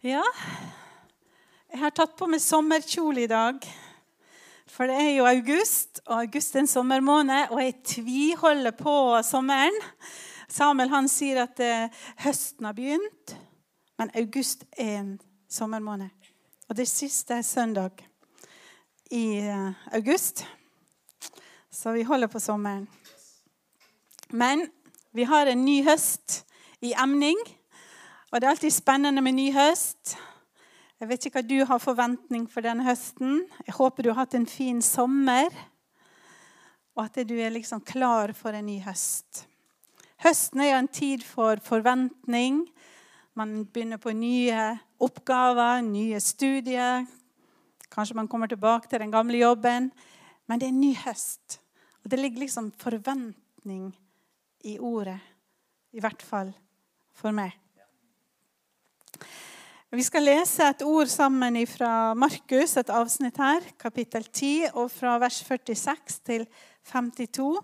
Ja, jeg har tatt på meg sommerkjole i dag. For det er jo august, og august er en sommermåned, og jeg tviholder på sommeren. Samuel han sier at eh, høsten har begynt, men august er en sommermåned. Og det siste er søndag i eh, august. Så vi holder på sommeren. Men vi har en ny høst i emning. Og det er alltid spennende med ny høst. Jeg vet ikke hva du har forventning for denne høsten. Jeg håper du har hatt en fin sommer, og at du er liksom klar for en ny høst. Høsten er jo en tid for forventning. Man begynner på nye oppgaver, nye studier. Kanskje man kommer tilbake til den gamle jobben. Men det er en ny høst. Og det ligger liksom forventning i ordet. I hvert fall for meg. Vi skal lese et ord sammen fra Markus, et avsnitt her, kapittel 10, og fra vers 46 til 52.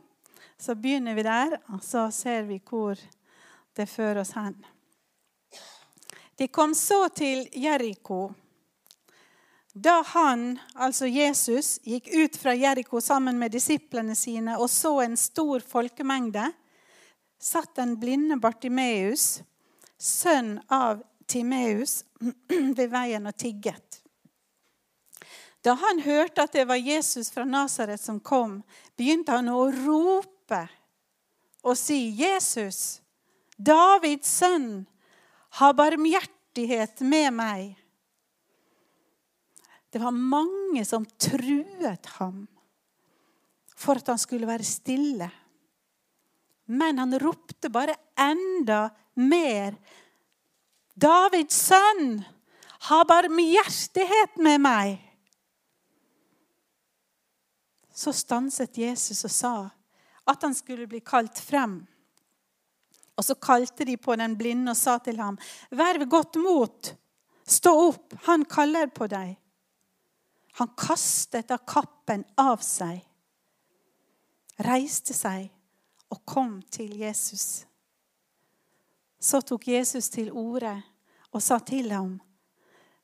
Så begynner vi der, og så ser vi hvor det fører oss hen. De kom så til Jeriko. Da han, altså Jesus, gikk ut fra Jeriko sammen med disiplene sine og så en stor folkemengde, satt den blinde Bartimeus, sønn av Timeus ved veien og tigget. Da han hørte at det var Jesus fra Nasaret som kom, begynte han å rope og si, 'Jesus, Davids sønn, ha barmhjertighet med meg.' Det var mange som truet ham for at han skulle være stille. Men han ropte bare enda mer Davids sønn, ha barmhjertighet med meg. Så stanset Jesus og sa at han skulle bli kalt frem. Og så kalte de på den blinde og sa til ham, 'Vær godt mot. Stå opp. Han kaller på deg.' Han kastet av kappen av seg, reiste seg og kom til Jesus. Så tok Jesus til orde og sa til ham,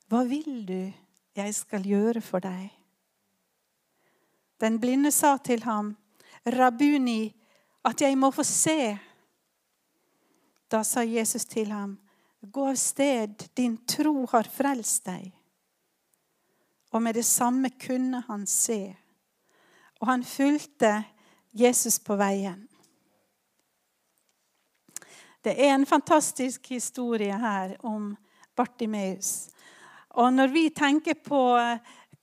'Hva vil du jeg skal gjøre for deg?' Den blinde sa til ham, 'Rabuni, at jeg må få se.' Da sa Jesus til ham, 'Gå av sted, din tro har frelst deg.' Og med det samme kunne han se. Og han fulgte Jesus på veien. Det er en fantastisk historie her om Bartimeus. Og når vi tenker på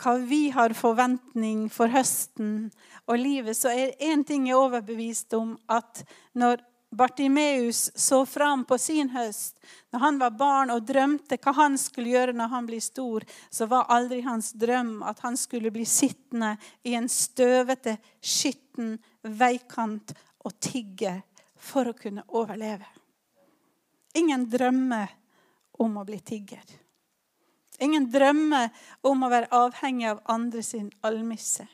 hva vi har forventning for høsten og livet, så er én ting jeg er overbevist om at når Bartimeus så fram på sin høst, når han var barn og drømte hva han skulle gjøre når han blir stor, så var aldri hans drøm at han skulle bli sittende i en støvete, skitten veikant og tigge for å kunne overleve. Ingen drømmer om å bli tigger. Ingen drømmer om å være avhengig av andre sin almisse.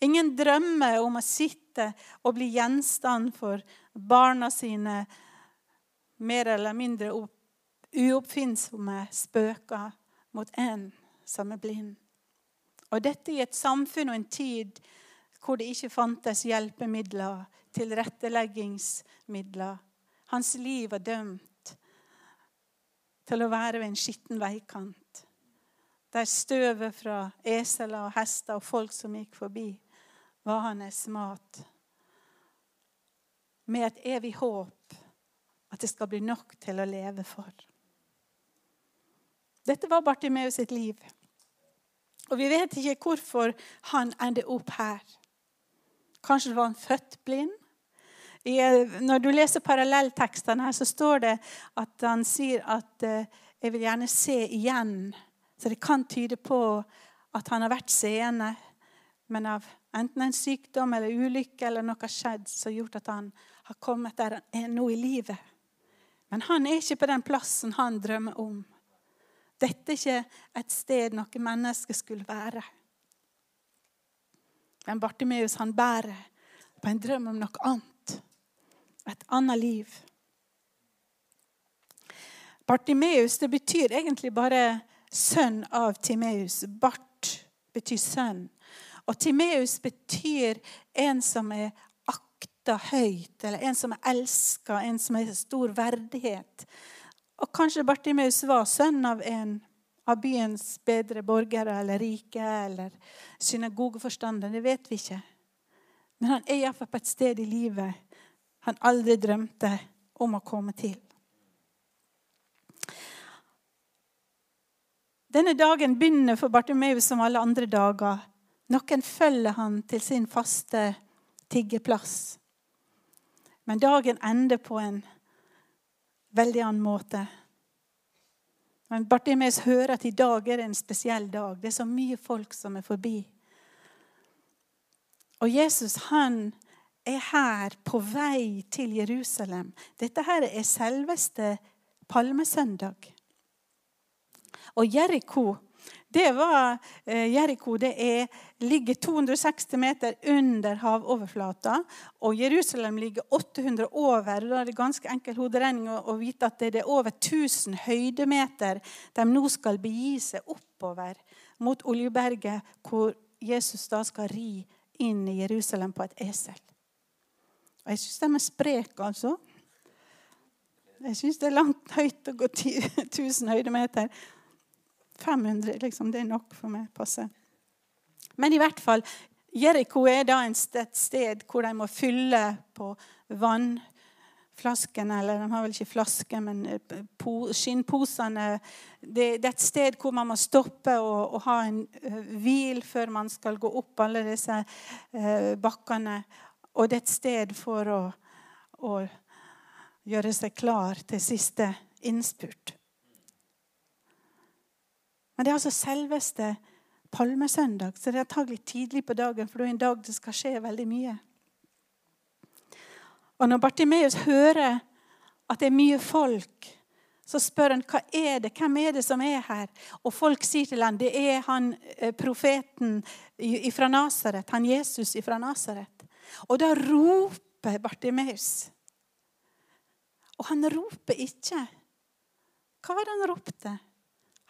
Ingen drømmer om å sitte og bli gjenstand for barna sine mer eller mindre uoppfinnsomme spøker mot en som er blind. Og dette i et samfunn og en tid hvor det ikke fantes hjelpemidler, tilretteleggingsmidler. Hans liv var dømt til å være ved en skitten veikant. Der støvet fra eseler og hester og folk som gikk forbi, var hans mat. Med et evig håp at det skal bli nok til å leve for. Dette var Bartimeus sitt liv. Og vi vet ikke hvorfor han endte opp her. Kanskje var han født blind? I, når du leser parallelltekstene, så står det at han sier at eh, 'jeg vil gjerne se igjen'. Så det kan tyde på at han har vært seende, men av enten en sykdom eller ulykke eller noe har skjedd som har gjort at han har kommet der han er nå i livet. Men han er ikke på den plassen han drømmer om. Dette er ikke et sted noe menneske skulle være. Men Bartimeus han bærer på en drøm om noe annet et annet liv. Bartimeus det betyr egentlig bare sønn av Timeus. Bart betyr sønn. Og Timeus betyr en som er akta høyt, eller en som er elska, en som har stor verdighet. Og kanskje Bartimeus var sønn av en av byens bedre borgere eller rike eller synagogeforstander. Det vet vi ikke. Men han er iallfall på et sted i livet han aldri drømte om å komme til. Denne dagen begynner for Bartimeus som alle andre dager. Noen følger han til sin faste tiggeplass. Men dagen ender på en veldig annen måte. Men Bartimeus hører at i dag er det en spesiell dag. Det er så mye folk som er forbi. Og Jesus han er her på vei til Jerusalem. Dette her er selveste palmesøndag. Og Jeriko det var, Jeriko Jericho det er, ligger 260 meter under havoverflata. Og Jerusalem ligger 800 over. Da er det ganske enkel hoderegning å vite at det er over 1000 høydemeter de nå skal begi seg oppover mot Oljeberget, hvor Jesus da skal ri inn i Jerusalem på et esel. Og Jeg syns de er spreke, altså. Jeg syns det er langt høyt å gå 1000 høydemeter. 500, liksom, det er nok for meg. passe. Men i hvert fall, Jeriko er da et sted hvor de må fylle på vannflaskene. Eller de har vel ikke flasker, men eh, skinnposene. Det, det, er et sted hvor man må stoppe og, og ha en uh, hvil før man skal gå opp alle disse eh, bakkene. Og det er et sted for å, å gjøre seg klar til siste innspurt. Men det er altså selveste palmesøndag, så det er antagelig tidlig på dagen, for det er en dag det skal skje veldig mye. Og når Bartimeus hører at det er mye folk, så spør han hva er det, hvem er det som er her. Og folk sier til ham det er han eh, profeten fra Nasaret, han Jesus fra Nasaret. Og da roper Bartimeus. Og han roper ikke. Hva var det han ropte?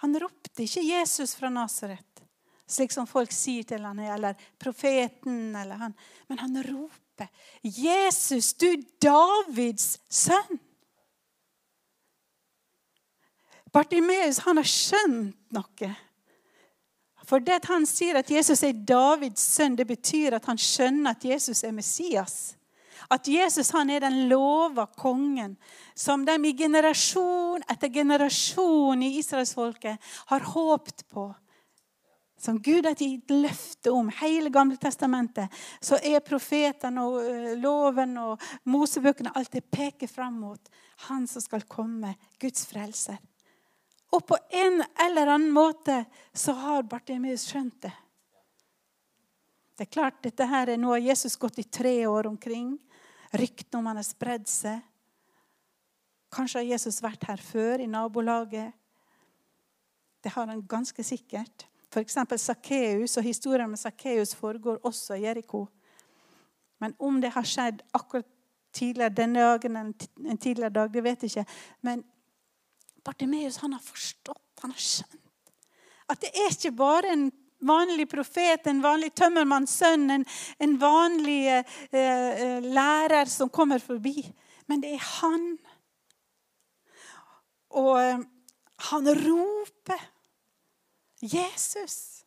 Han ropte ikke 'Jesus fra Nasaret', slik som folk sier til han, eller profeten. Eller han. Men han roper 'Jesus, du Davids sønn'. Bartimeus han har skjønt noe. For det at han sier at Jesus er Davids sønn, det betyr at han skjønner at Jesus er Messias. At Jesus han er den lova kongen som de i generasjon etter generasjon i israelsfolket har håpt på. Som Gud har gitt løfte om. Hele Gamle testamentet. Så er profetene og eh, loven og Mosebøkene alltid peker fram mot han som skal komme, Guds frelser. Og på en eller annen måte så har Bartimeus skjønt det. Det er klart, dette her er noe Jesus gått i tre år omkring. Ryktene om han har spredd seg. Kanskje har Jesus vært her før, i nabolaget. Det har han ganske sikkert. F.eks. Sakkeus og historien med Sakkeus foregår også i Jeriko. Men om det har skjedd akkurat tidligere denne dagen en tidligere dag, det vet jeg ikke. Men Bartimeus har forstått, han har skjønt. At det er ikke bare en vanlig profet, en vanlig tømmermannssønn, en, en vanlig eh, eh, lærer som kommer forbi. Men det er han. Og eh, han roper Jesus,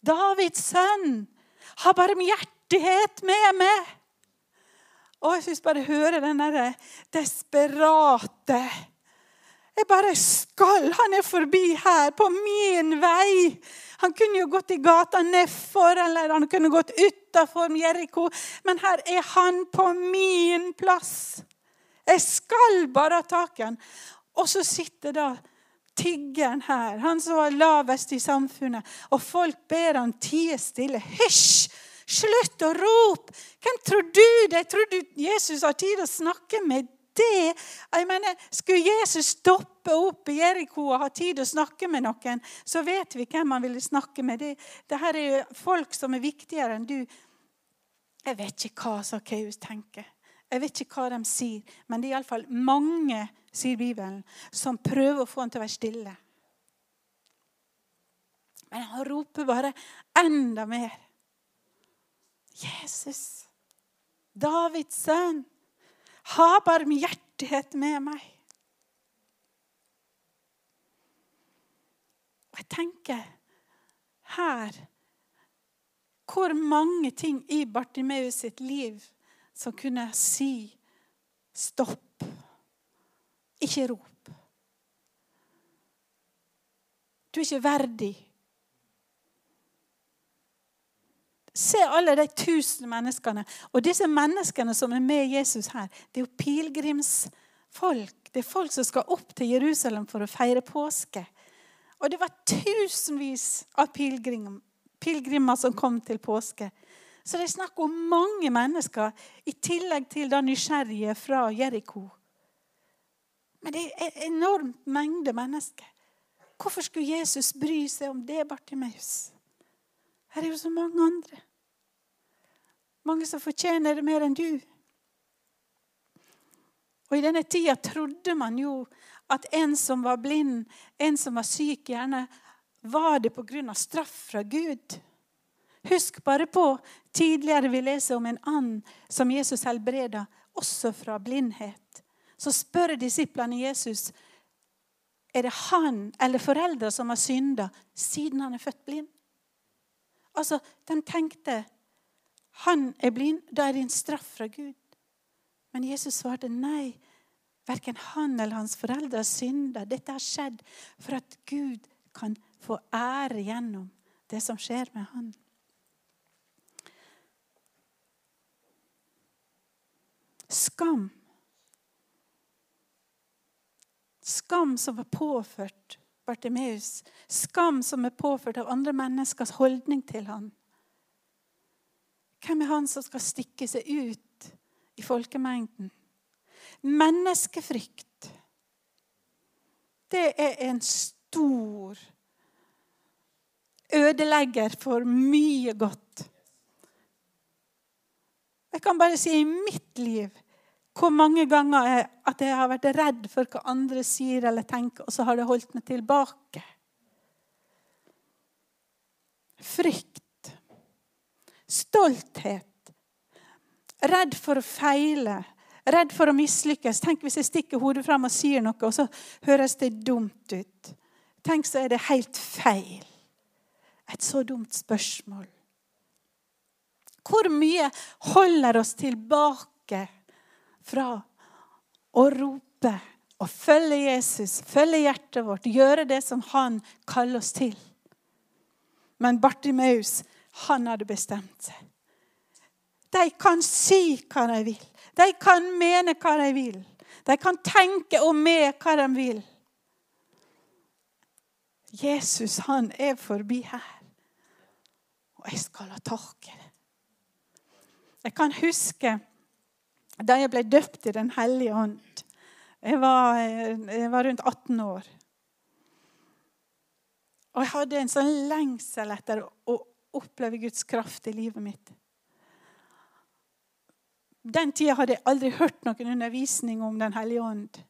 Davids sønn, ha barmhjertighet med meg. Og jeg syns bare hører den derre desperate jeg bare skal. Han er forbi her, på min vei. Han kunne jo gått i gata nedfor, eller han kunne gått utafor Jeriko. Men her er han på min plass. Jeg skal bare ha tak i han. Og så sitter da tiggeren her, han som var lavest i samfunnet. Og folk ber han tie stille. Hysj! Slutt å rope! Hvem tror du det? Tror du Jesus har tid å snakke med det jeg mener, Skulle Jesus stoppe opp i Jeriko og ha tid å snakke med noen, så vet vi hvem han ville snakke med. Det, det her er jo folk som er viktigere enn du. Jeg vet ikke hva Sakkeus tenker. Jeg vet ikke hva de sier, men det er iallfall mange sier Bibelen, som prøver å få han til å være stille. Men han roper bare enda mer. Jesus, Davids sønn, ha barmhjertighet med meg. Og jeg tenker her hvor mange ting i Bartimeus sitt liv som kunne si stopp. Ikke rop. Du er ikke verdig. Se alle de tusen menneskene. Og disse menneskene som er med Jesus her, det er jo pilegrimsfolk. Det er folk som skal opp til Jerusalem for å feire påske. Og det var tusenvis av pilegrimer, pilegrimer som kom til påske. Så det er snakk om mange mennesker, i tillegg til da nysgjerrige fra Jeriko. Men det er en enormt mengde mennesker. Hvorfor skulle Jesus bry seg om det, Bartimeus? Her er jo så mange andre. Mange som fortjener det mer enn du. Og I denne tida trodde man jo at en som var blind, en som var syk, gjerne var det pga. straff fra Gud. Husk bare på tidligere vi leser om en and som Jesus helbreda, også fra blindhet. Så spør disiplene Jesus er det han eller foreldre som har synda siden han er født blind. Altså, De tenkte han er blind, da er det en straff fra Gud. Men Jesus svarte nei. Verken han eller hans foreldre synda. Dette har skjedd for at Gud kan få ære gjennom det som skjer med han. Skam. Skam som var påført Bartimeus. Skam som er påført av andre menneskers holdning til han. Hvem er han som skal stikke seg ut i folkemengden? Menneskefrykt. Det er en stor ødelegger for mye godt. Jeg kan bare si i mitt liv hvor mange ganger jeg, at jeg har vært redd for hva andre sier eller tenker, og så har det holdt meg tilbake. Frykt Stolthet. Redd for å feile. Redd for å mislykkes. Tenk hvis jeg stikker hodet fram og sier noe, og så høres det dumt ut. Tenk, så er det helt feil. Et så dumt spørsmål. Hvor mye holder oss tilbake fra å rope og følge Jesus, følge hjertet vårt, gjøre det som han kaller oss til? Men Bartimeus han hadde bestemt seg. De kan si hva de vil. De kan mene hva de vil. De kan tenke og med hva de vil. Jesus, han er forbi her. Og jeg skal ha tak i det. Jeg kan huske da jeg ble døpt i Den hellige ånd. Jeg var, jeg var rundt 18 år. Og jeg hadde en sånn lengsel etter å oppleve Guds kraft i livet mitt. Den tida hadde jeg aldri hørt noen undervisning om Den hellige ånd.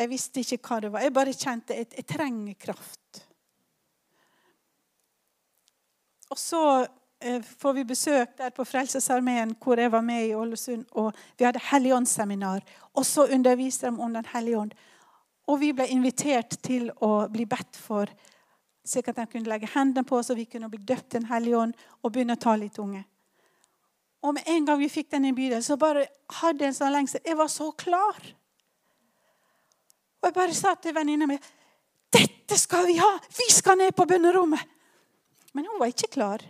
Jeg visste ikke hva det var. Jeg bare kjente at jeg trenger kraft. Og så får vi besøk der på Frelsesarmeen, hvor jeg var med i Ålesund. og Vi hadde Helligåndsseminar. Og så underviste de om Den hellige ånd. Og vi ble invitert til å bli bedt for slik at de kunne legge hendene på oss, og vi kunne bli døpt Den hellige ånd og begynne å ta litt unge. Og med en gang vi fikk den i bydelen, så bare hadde jeg en sånn lengsel. Jeg var så klar. Og jeg bare sa til venninna mi dette skal vi ha! Vi skal ned på bønnerommet! Men hun var ikke klar.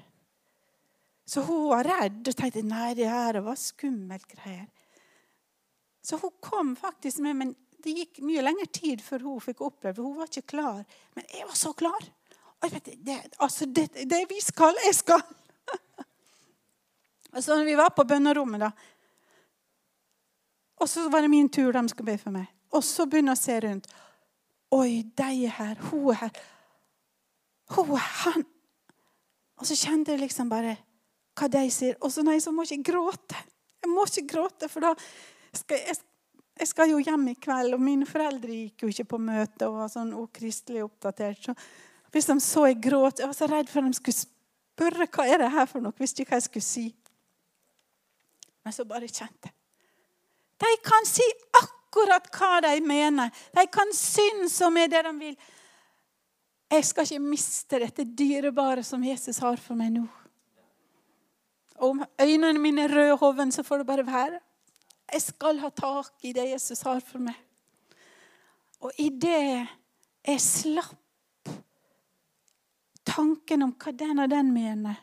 Så hun var redd og tenkte nei, det her var skummelt greier. Så hun kom faktisk med, men det gikk mye lengre tid før hun fikk oppleve Hun var ikke klar. Men jeg var så klar. Vet, det, altså, det, det vi skal, jeg skal. Og så når vi var på bønnerommet, da Og så var det min tur, de skulle be for meg. Og så begynner jeg å se rundt. Oi, de er her. Hun er her. Hun er han. Og så kjente jeg liksom bare hva de sier. Og så nei, så må jeg ikke gråte. Jeg må ikke gråte, for da skal jeg, jeg skal jo hjem i kveld, og mine foreldre gikk jo ikke på møte og var sånn ukristelig oppdatert. Så hvis de så jeg gråt Jeg var så redd for at de skulle spørre hva er det her for noe. Visste ikke hva jeg skulle si. Men så bare kjente De kan si akkurat hva de mener. De kan synes og med det de vil. Jeg skal ikke miste dette dyrebare som Jesus har for meg nå. Og om øynene mine er røde hoven, så får det bare være. Jeg skal ha tak i det Jesus har for meg. Og i det jeg slapp tanken om hva den og den mener,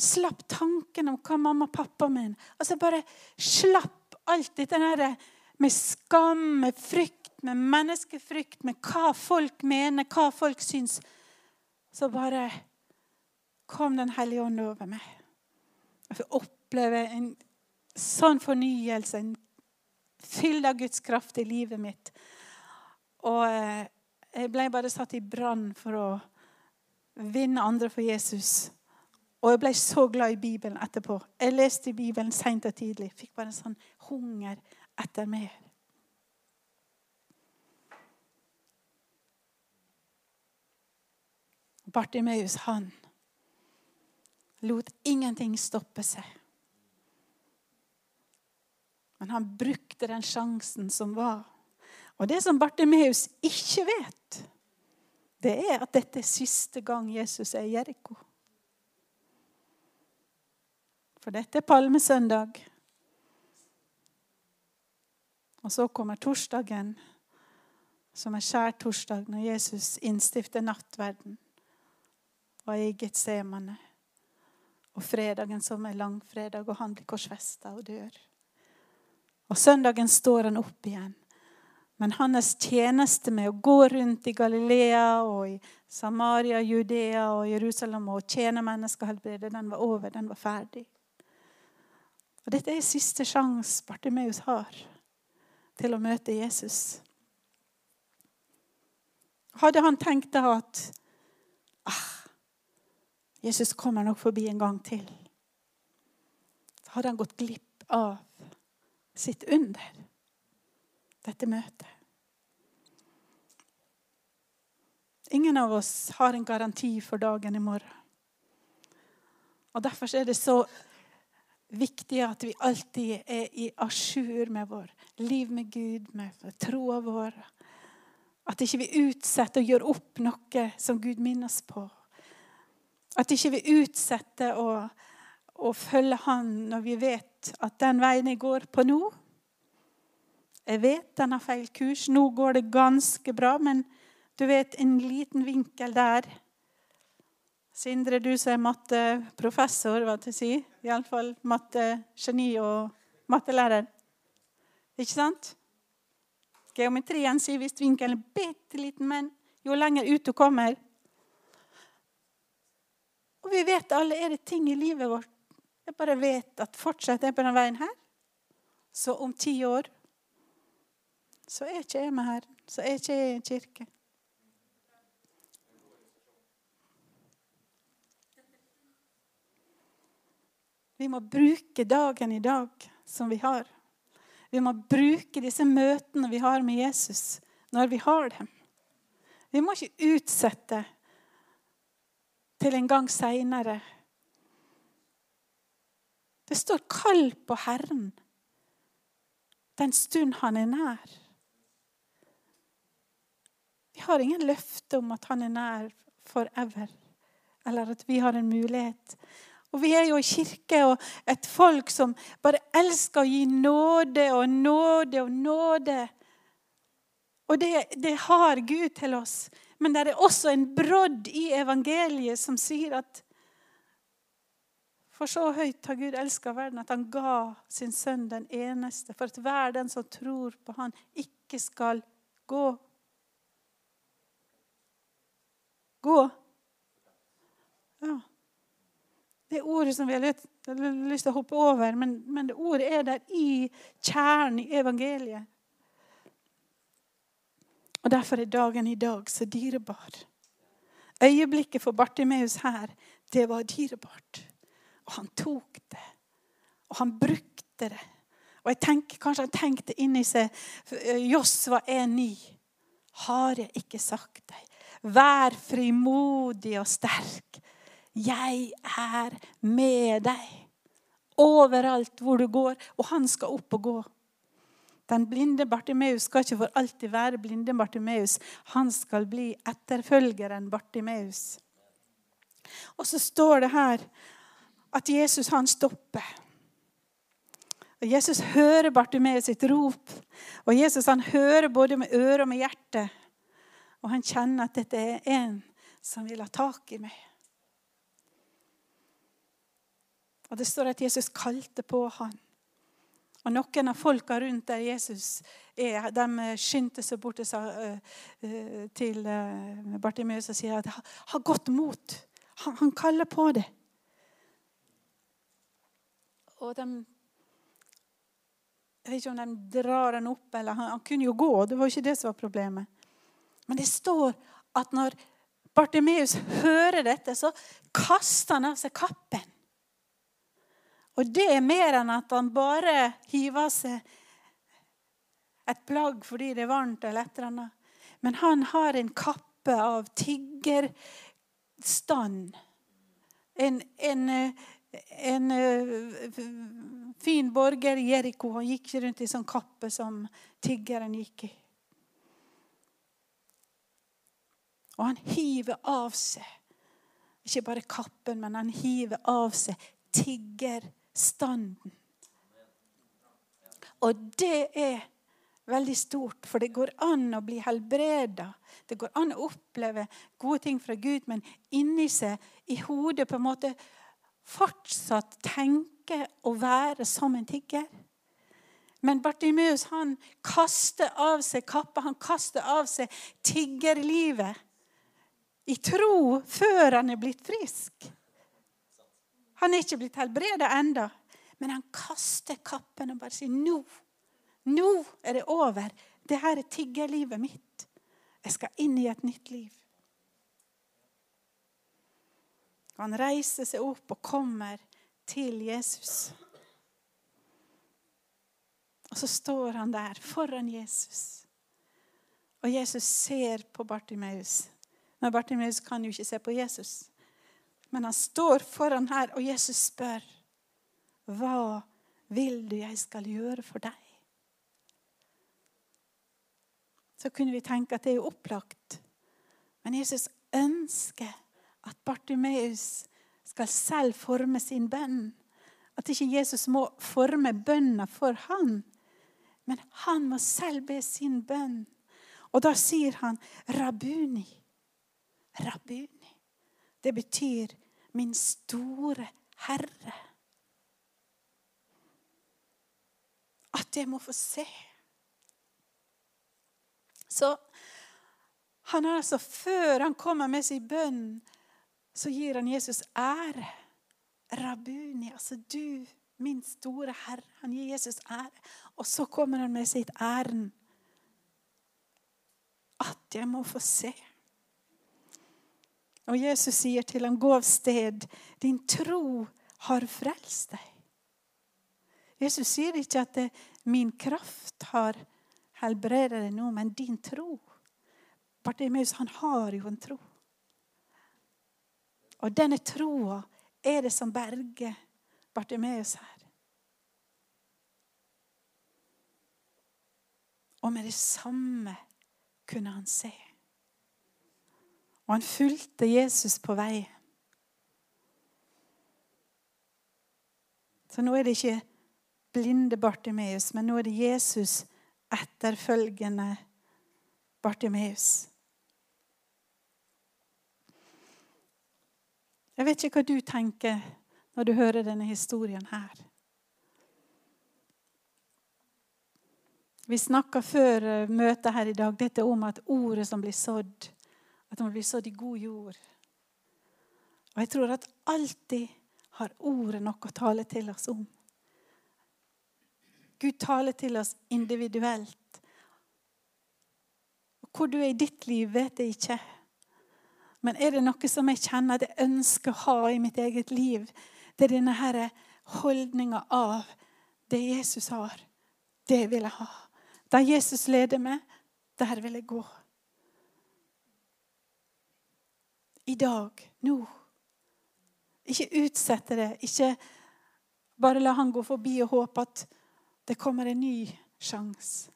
slapp tanken om hva mamma og pappa mener, altså bare slapp alt dette der med skam, med frykt, med menneskefrykt, med hva folk mener, hva folk syns, så bare kom Den hellige ånd over meg. Får oppleve en sånn fornyelse, en fylde av Guds kraft i livet mitt. Og eh, jeg ble bare satt i brann for å vinne andre for Jesus. Og jeg ble så glad i Bibelen etterpå. Jeg leste Bibelen seint og tidlig. Fikk bare en sånn hunger etter mer. Bartimeus, han lot ingenting stoppe seg. Men han brukte den sjansen som var. Og det som Bartimeus ikke vet, det er at dette er siste gang Jesus er i Jeriko. For dette er palmesøndag. Og så kommer torsdagen, som er skjærtorsdag, når Jesus innstifter nattverden og er i Getsemane. Og fredagen som er langfredag, og han blir korsfesta og dør. Og søndagen står han opp igjen. Men hans tjeneste med å gå rundt i Galilea og i Samaria, Judea og Jerusalem og tjene mennesker helbrede, den var over. Den var ferdig. Og Dette er siste sjanse Bartimeus har til å møte Jesus. Hadde han tenkt da at ah, Jesus kommer nok forbi en gang til, så hadde han gått glipp av sitt under, dette møtet. Ingen av oss har en garanti for dagen i morgen. Og Derfor er det så viktig at vi alltid er i a jour med vår liv med Gud, med troa vår. At ikke vi utsetter og gjør opp noe som Gud minner oss på. At ikke vi utsetter å, å følge Han når vi vet at den veien jeg går på nå Jeg vet den har feil kurs. Nå går det ganske bra, men du vet, en liten vinkel der Sindre, du som er matteprofessor, hva til å si. Iallfall mattegeni og mattelærer. Ikke sant? Geometrien sier visst vinkelen er bitte liten, men jo lenger ut du kommer Og vi vet alle er det ting i livet vårt jeg bare vet at fortsetter jeg på denne veien her, så om ti år så er ikke jeg med her. Så er ikke jeg i en kirke. Vi må bruke dagen i dag som vi har. Vi må bruke disse møtene vi har med Jesus, når vi har dem. Vi må ikke utsette til en gang seinere det står 'kall på Herren' den stund han er nær. Vi har ingen løfte om at han er nær forever, eller at vi har en mulighet. Og Vi er jo i kirke og et folk som bare elsker å gi nåde og nåde og nåde. Og det, det har Gud til oss. Men det er også en brodd i evangeliet som sier at for så høyt har Gud elska verden at han ga sin sønn den eneste, for at hver den som tror på han, ikke skal gå. Gå. Ja. Det ordet som vi har lyst, til å hoppe over, men, men det ordet er der i kjernen i evangeliet. Og Derfor er dagen i dag så dyrebar. Øyeblikket for Bartimeus her, det var dyrebart. Og han tok det. Og han brukte det. Og jeg tenker, Kanskje han tenkte inni seg Josva 1,9. Har jeg ikke sagt deg? Vær frimodig og sterk. Jeg er med deg overalt hvor du går, og han skal opp og gå. Den blinde Bartimeus skal ikke for alltid være blinde Bartimeus. Han skal bli etterfølgeren Bartimeus. Og så står det her at Jesus han stopper. Og Jesus hører Bartimeus sitt rop. Og Jesus han hører både med øret og med hjertet. Og han kjenner at dette er en som vil ha tak i meg. Og Det står at Jesus kalte på han. Og Noen av folka rundt der Jesus er, de skyndte seg bort til, eh, til eh, Bartimeus og sier at ha godt mot. Han, han kaller på det. Og de jeg vet ikke om de drar han opp, eller han, han, kunne jo gå. Det var ikke det som var problemet. Men det står at når Bartimeus hører dette, så kaster han av seg kappen. Og det er mer enn at han bare hiver seg et plagg fordi det er varmt eller et eller annet. Men han har en kappe av tiggerstand. En, en, en fin borger i Jeriko. Han gikk rundt i sånn kappe som tiggeren gikk i. Og han hiver av seg ikke bare kappen, men han hiver av seg tiggerstanden. Og det er veldig stort, for det går an å bli helbreda. Det går an å oppleve gode ting fra Gud, men inni seg, i hodet, på en måte fortsatt tenke og være som en tigger. Men Bartimeus han kaster av seg kappa, han kaster av seg tiggerlivet. I tro før han er blitt frisk. Han er ikke blitt helbreda enda, men han kaster kappen og bare sier nå. Nå er det over. Det her er tiggerlivet mitt. Jeg skal inn i et nytt liv. Han reiser seg opp og kommer til Jesus. Og så står han der foran Jesus. Og Jesus ser på Bartimeus. Men Bartimeus kan jo ikke se på Jesus. Men han står foran her, og Jesus spør, 'Hva vil du jeg skal gjøre for deg?' Så kunne vi tenke at det er opplagt. Men Jesus ønsker at Bartimeus skal selv forme sin bønn. At ikke Jesus må forme bønna for han, men han må selv be sin bønn. Og da sier han 'Rabuni'. Rabuni. Det betyr 'min store Herre'. At jeg må få se. Så han har altså, før han kommer med sin bønn, så gir han Jesus ære. Rabuni, altså du, min store Herre. Han gir Jesus ære. Og så kommer han med sitt ærend. At jeg må få se. Og Jesus sier til ham, gå av sted. Din tro har frelst deg. Jesus sier ikke at min kraft har helbredet deg nå, men din tro. Bartimeus han har jo en tro. Og denne troa er det som berger Bartimeus her. Og med det samme kunne han se. Og han fulgte Jesus på vei. Så nå er det ikke blinde Bartimeus, men nå er det Jesus etterfølgende Bartimeus. Jeg vet ikke hva du tenker når du hører denne historien her. Vi snakka før eh, møtet her i dag dette om at ordet som blir sådd, at det må bli sådd i god jord. Og jeg tror at alltid har ordet noe å tale til oss om. Gud taler til oss individuelt. Hvor du er i ditt liv, vet jeg ikke. Men er det noe som jeg kjenner at jeg ønsker å ha i mitt eget liv, det er denne holdninga av det Jesus har. Det vil jeg ha. Der Jesus leder meg, der vil jeg gå. I dag, nå. Ikke utsette det. Ikke bare la han gå forbi og håpe at det kommer en ny sjanse.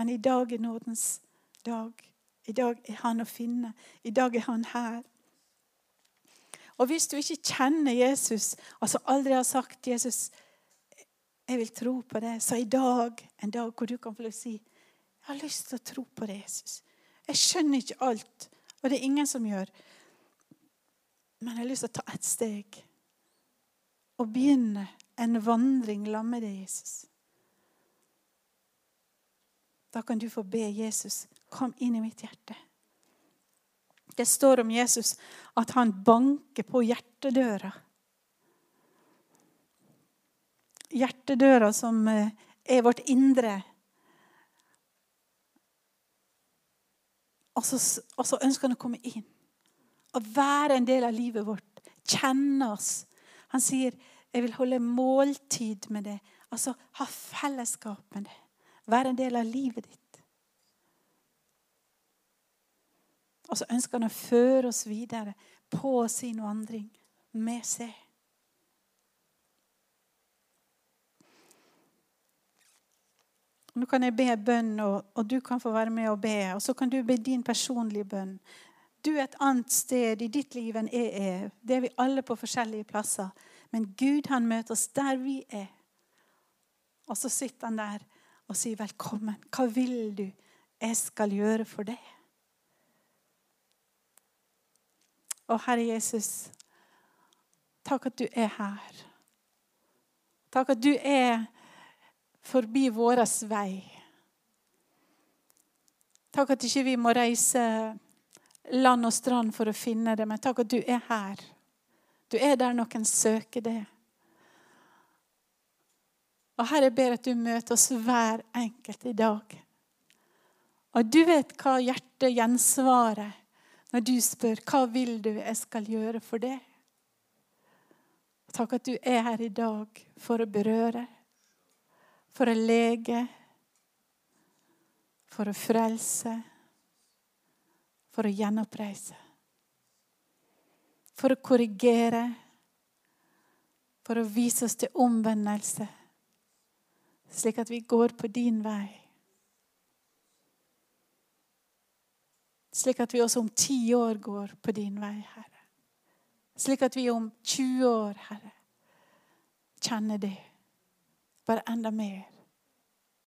Men i dag er nådens dag. I dag er han å finne. I dag er han her. Og hvis du ikke kjenner Jesus, altså aldri har sagt 'Jesus, jeg vil tro på det', så i dag en dag hvor du kan få si 'Jeg har lyst til å tro på det, Jesus'. Jeg skjønner ikke alt, og det er ingen som gjør. Men jeg har lyst til å ta ett steg og begynne en vandring sammen med deg, Jesus. Da kan du få be Jesus kom inn i mitt hjerte. Det står om Jesus at han banker på hjertedøra. Hjertedøra som eh, er vårt indre. Og så, og så ønsker han å komme inn og være en del av livet vårt. Kjenne oss. Han sier, 'Jeg vil holde måltid med det'. Altså ha fellesskap med det. Være en del av livet ditt. Og så ønsker han å føre oss videre på sin vandring med seg. Nå kan jeg be bønn, og, og, du kan få være med og be. Og så kan du be din personlige bønn. Du er et annet sted i ditt liv enn jeg er. Det er vi alle på forskjellige plasser. Men Gud han møter oss der vi er. Og så sitter han der og sier, 'Velkommen. Hva vil du jeg skal gjøre for deg?' Å, Herre Jesus, takk at du er her. Takk at du er forbi vår vei. Takk at ikke vi må reise land og strand for å finne det, men takk at du er her. Du er der noen søker det. Og Herre, jeg ber at du møter oss hver enkelt i dag. Og du vet hva hjertet gjensvarer når du spør hva vil du jeg skal gjøre for det. Takk at du er her i dag for å berøre, for å lege, for å frelse, for å gjenoppreise. For å korrigere, for å vise oss til omvendelse, slik at vi går på din vei. Slik at vi også om ti år går på din vei, Herre. Slik at vi om 20 år, Herre, kjenner det bare enda mer.